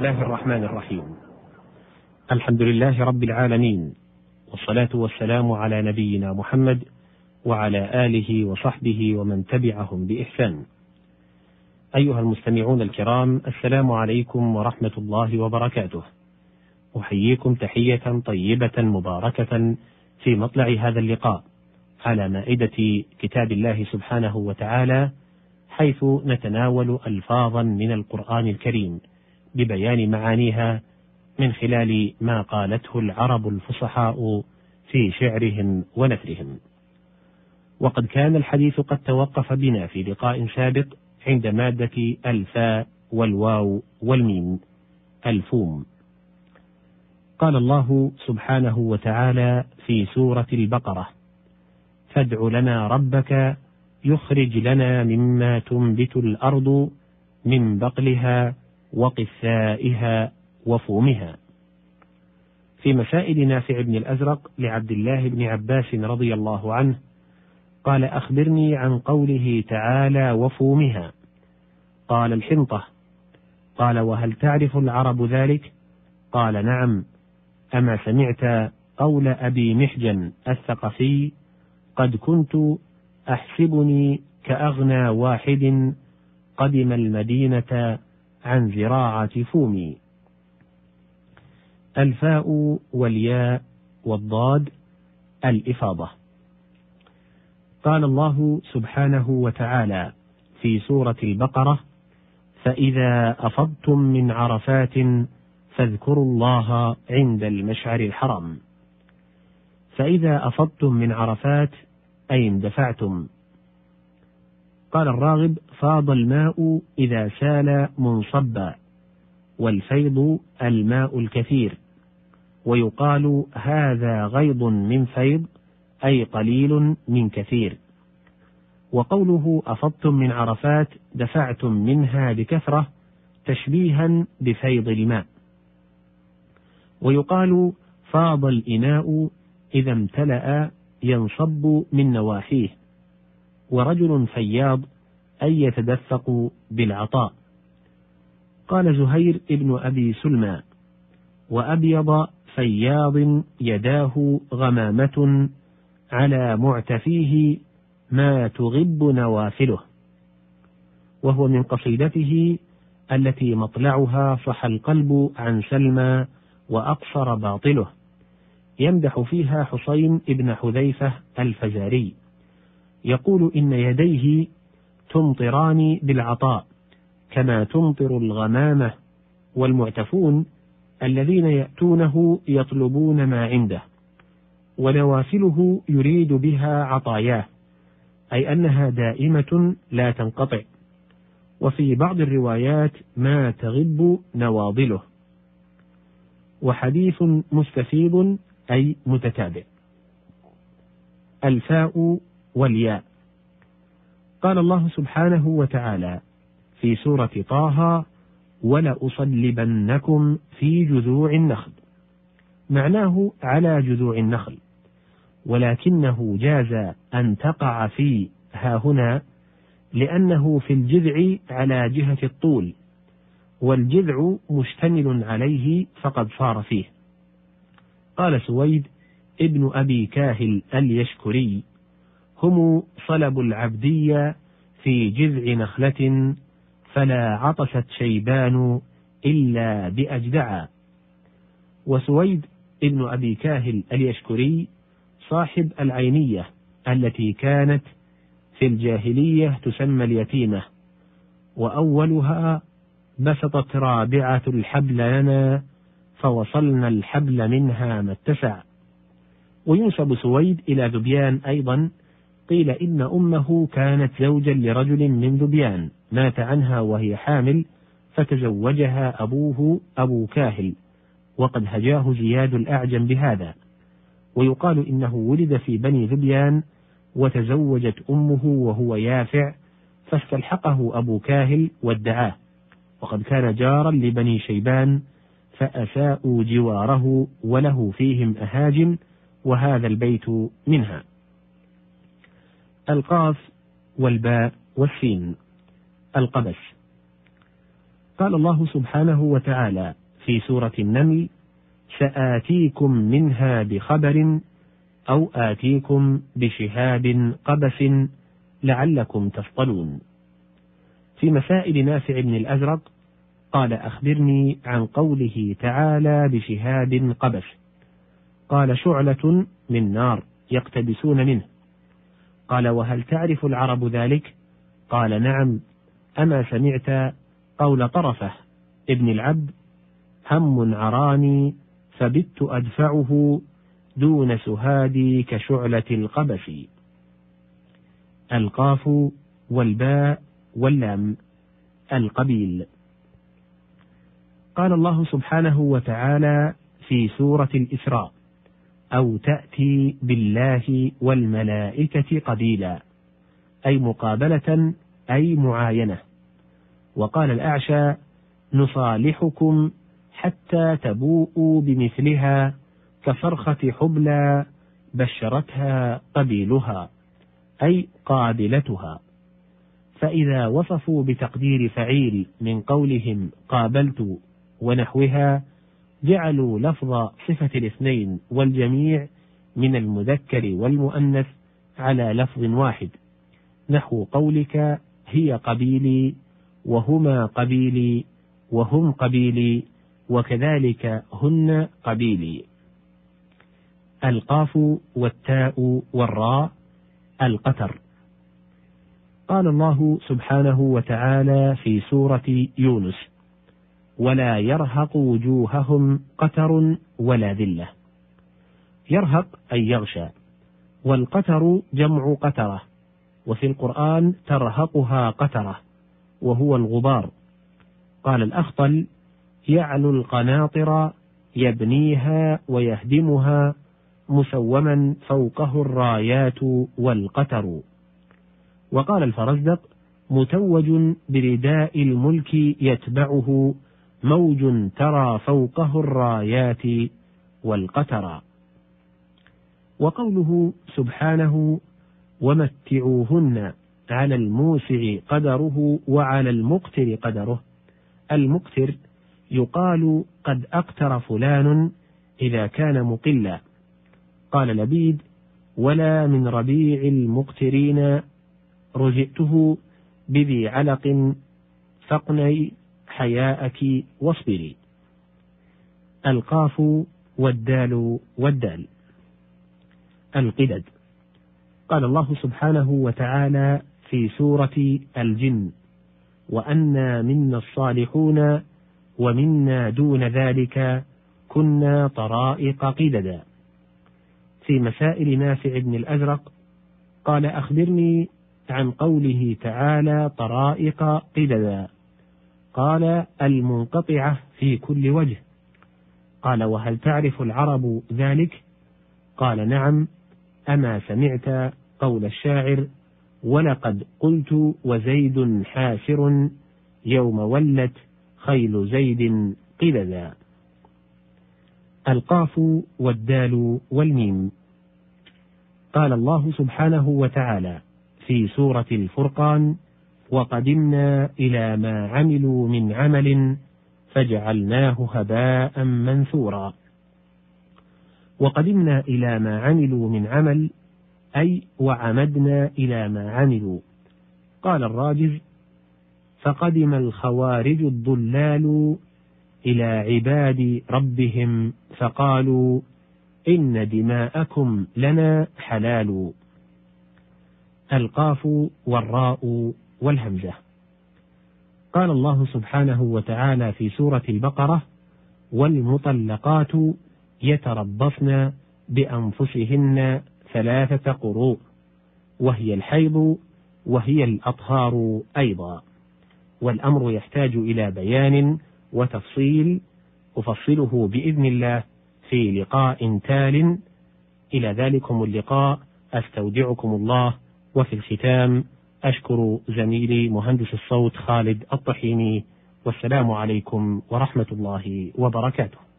الله الرحمن الرحيم. الحمد لله رب العالمين والصلاة والسلام على نبينا محمد وعلى آله وصحبه ومن تبعهم بإحسان. أيها المستمعون الكرام السلام عليكم ورحمة الله وبركاته. أحييكم تحية طيبة مباركة في مطلع هذا اللقاء على مائدة كتاب الله سبحانه وتعالى حيث نتناول ألفاظا من القرآن الكريم. ببيان معانيها من خلال ما قالته العرب الفصحاء في شعرهم ونثرهم. وقد كان الحديث قد توقف بنا في لقاء سابق عند مادة الفاء والواو والميم الفوم. قال الله سبحانه وتعالى في سورة البقرة: فادع لنا ربك يخرج لنا مما تنبت الأرض من بقلها وقثائها وفومها. في مسائل نافع بن الأزرق لعبد الله بن عباس رضي الله عنه قال أخبرني عن قوله تعالى وفومها. قال الحنطة. قال وهل تعرف العرب ذلك؟ قال نعم. أما سمعت قول أبي محجن الثقفي قد كنت أحسبني كأغنى واحد قدم المدينة عن زراعة فومي. الفاء والياء والضاد الإفاضة. قال الله سبحانه وتعالى في سورة البقرة فإذا أفضتم من عرفات فاذكروا الله عند المشعر الحرام. فإذا أفضتم من عرفات أي اندفعتم. قال الراغب فاض الماء إذا سال منصبا والفيض الماء الكثير. ويقال هذا غيض من فيض أي قليل من كثير. وقوله أفضتم من عرفات دفعتم منها بكثرة تشبيها بفيض الماء. ويقال فاض الإناء إذا امتلأ ينصب من نواحيه. ورجل فياض أي يتدفق بالعطاء. قال زهير ابن أبي سلمى وأبيض فياض يداه غمامة على معتفيه ما تغب نوافله وهو من قصيدته التي مطلعها صح القلب عن سلمى وأقصر باطله. يمدح فيها حسين ابن حذيفة الفزاري يقول إن يديه تمطران بالعطاء كما تمطر الغمامة والمعتفون الذين يأتونه يطلبون ما عنده ونوافله يريد بها عطاياه أي أنها دائمة لا تنقطع وفي بعض الروايات ما تغب نواضله. وحديث مستفيض أي متتابع. الفاء والياء. قال الله سبحانه وتعالى في سورة طه ولأصلبنكم في جذوع النخل. معناه على جذوع النخل. ولكنه جاز أن تقع في ها هنا لأنه في الجذع على جهة الطول والجذع مشتمل عليه فقد صار فيه. قال سويد ابن أبي كاهل اليشكري هم صلب العبدية في جذع نخلة فلا عطست شيبان إلا بأجدعا وسويد ابن أبي كاهل اليشكري صاحب العينية التي كانت في الجاهلية تسمى اليتيمة وأولها بسطت رابعة الحبل لنا فوصلنا الحبل منها ما اتسع. وينسب سويد إلى ذبيان أيضا قيل إن أمه كانت زوجا لرجل من ذبيان مات عنها وهي حامل فتزوجها أبوه أبو كاهل وقد هجاه زياد الأعجم بهذا. ويقال إنه ولد في بني ذبيان وتزوجت أمه وهو يافع فاستلحقه أبو كاهل وادعاه. وقد كان جارا لبني شيبان فأساءوا جواره وله فيهم أهاجم وهذا البيت منها. القاف والباء والسين القبس. قال الله سبحانه وتعالى في سورة النمل سآتيكم منها بخبر أو آتيكم بشهاب قبس لعلكم تصطلون في مسائل نافع بن الأزرق قال أخبرني عن قوله تعالى بشهاب قبس. قال شعلة من نار يقتبسون منه. قال وهل تعرف العرب ذلك؟ قال نعم. أما سمعت قول طرفة ابن العبد هم عراني فبت أدفعه دون سهادي كشعلة القبس. القاف والباء واللام القبيل. قال الله سبحانه وتعالى في سورة الإسراء أو تأتي بالله والملائكة قبيلا أي مقابلة أي معاينة. وقال الأعشى نصالحكم حتى تبوءوا بمثلها كفرخة حبلى بشرتها قبيلها أي قابلتها. فإذا وصفوا بتقدير فعيل من قولهم قابلت ونحوها جعلوا لفظ صفة الاثنين والجميع من المذكر والمؤنث على لفظ واحد. نحو قولك هي قبيلي وهما قبيلي وهم قبيلي وكذلك هن قبيلي. القاف والتاء والراء القتر قال الله سبحانه وتعالى في سورة يونس ولا يرهق وجوههم قتر ولا ذلة. يرهق أي يغشى والقتر جمع قترة وفي القرآن ترهقها قترة وهو الغبار. قال الأخطل يعلو القناطر يبنيها ويهدمها مسوما فوقه الرايات والقتر. وقال الفرزدق متوج برداء الملك يتبعه موج ترى فوقه الرايات والقتر وقوله سبحانه ومتعوهن على الموسع قدره وعلى المقتر قدره. المقتر يقال قد أقتر فلان إذا كان مقلا. قال لبيد ولا من ربيع المقترين رزئته بذي علق فاقني حياءك واصبري. القاف والدال والدال. القدد. قال الله سبحانه وتعالى في سورة الجن وأنا منا الصالحون ومنا دون ذلك كنا طرائق قددا. في مسائل نافع بن الأزرق قال أخبرني عن قوله تعالى طرائق قددا. قال المنقطعة في كل وجه. قال وهل تعرف العرب ذلك؟ قال نعم أما سمعت قول الشاعر ولقد قلت وزيد حاسر يوم ولت خيل زيد قلدا القاف والدال والميم. قال الله سبحانه وتعالى في سورة الفرقان وقدمنا إلى ما عملوا من عمل فجعلناه هباء منثورا. وقدمنا إلى ما عملوا من عمل أي وعمدنا إلى ما عملوا. قال الراجز فقدم الخوارج الضلال إلى عباد ربهم فقالوا إن دماءكم لنا حلال. القاف والراء والهمزة. قال الله سبحانه وتعالى في سورة البقرة والمطلقات يتربصن بأنفسهن ثلاثة قروء وهي الحيض وهي الأطهار أيضا. والأمر يحتاج إلى بيان وتفصيل أفصله بإذن الله في لقاء تال. إلى ذلكم اللقاء أستودعكم الله وفي الختام أشكر زميلي مهندس الصوت خالد الطحيني والسلام عليكم ورحمة الله وبركاته.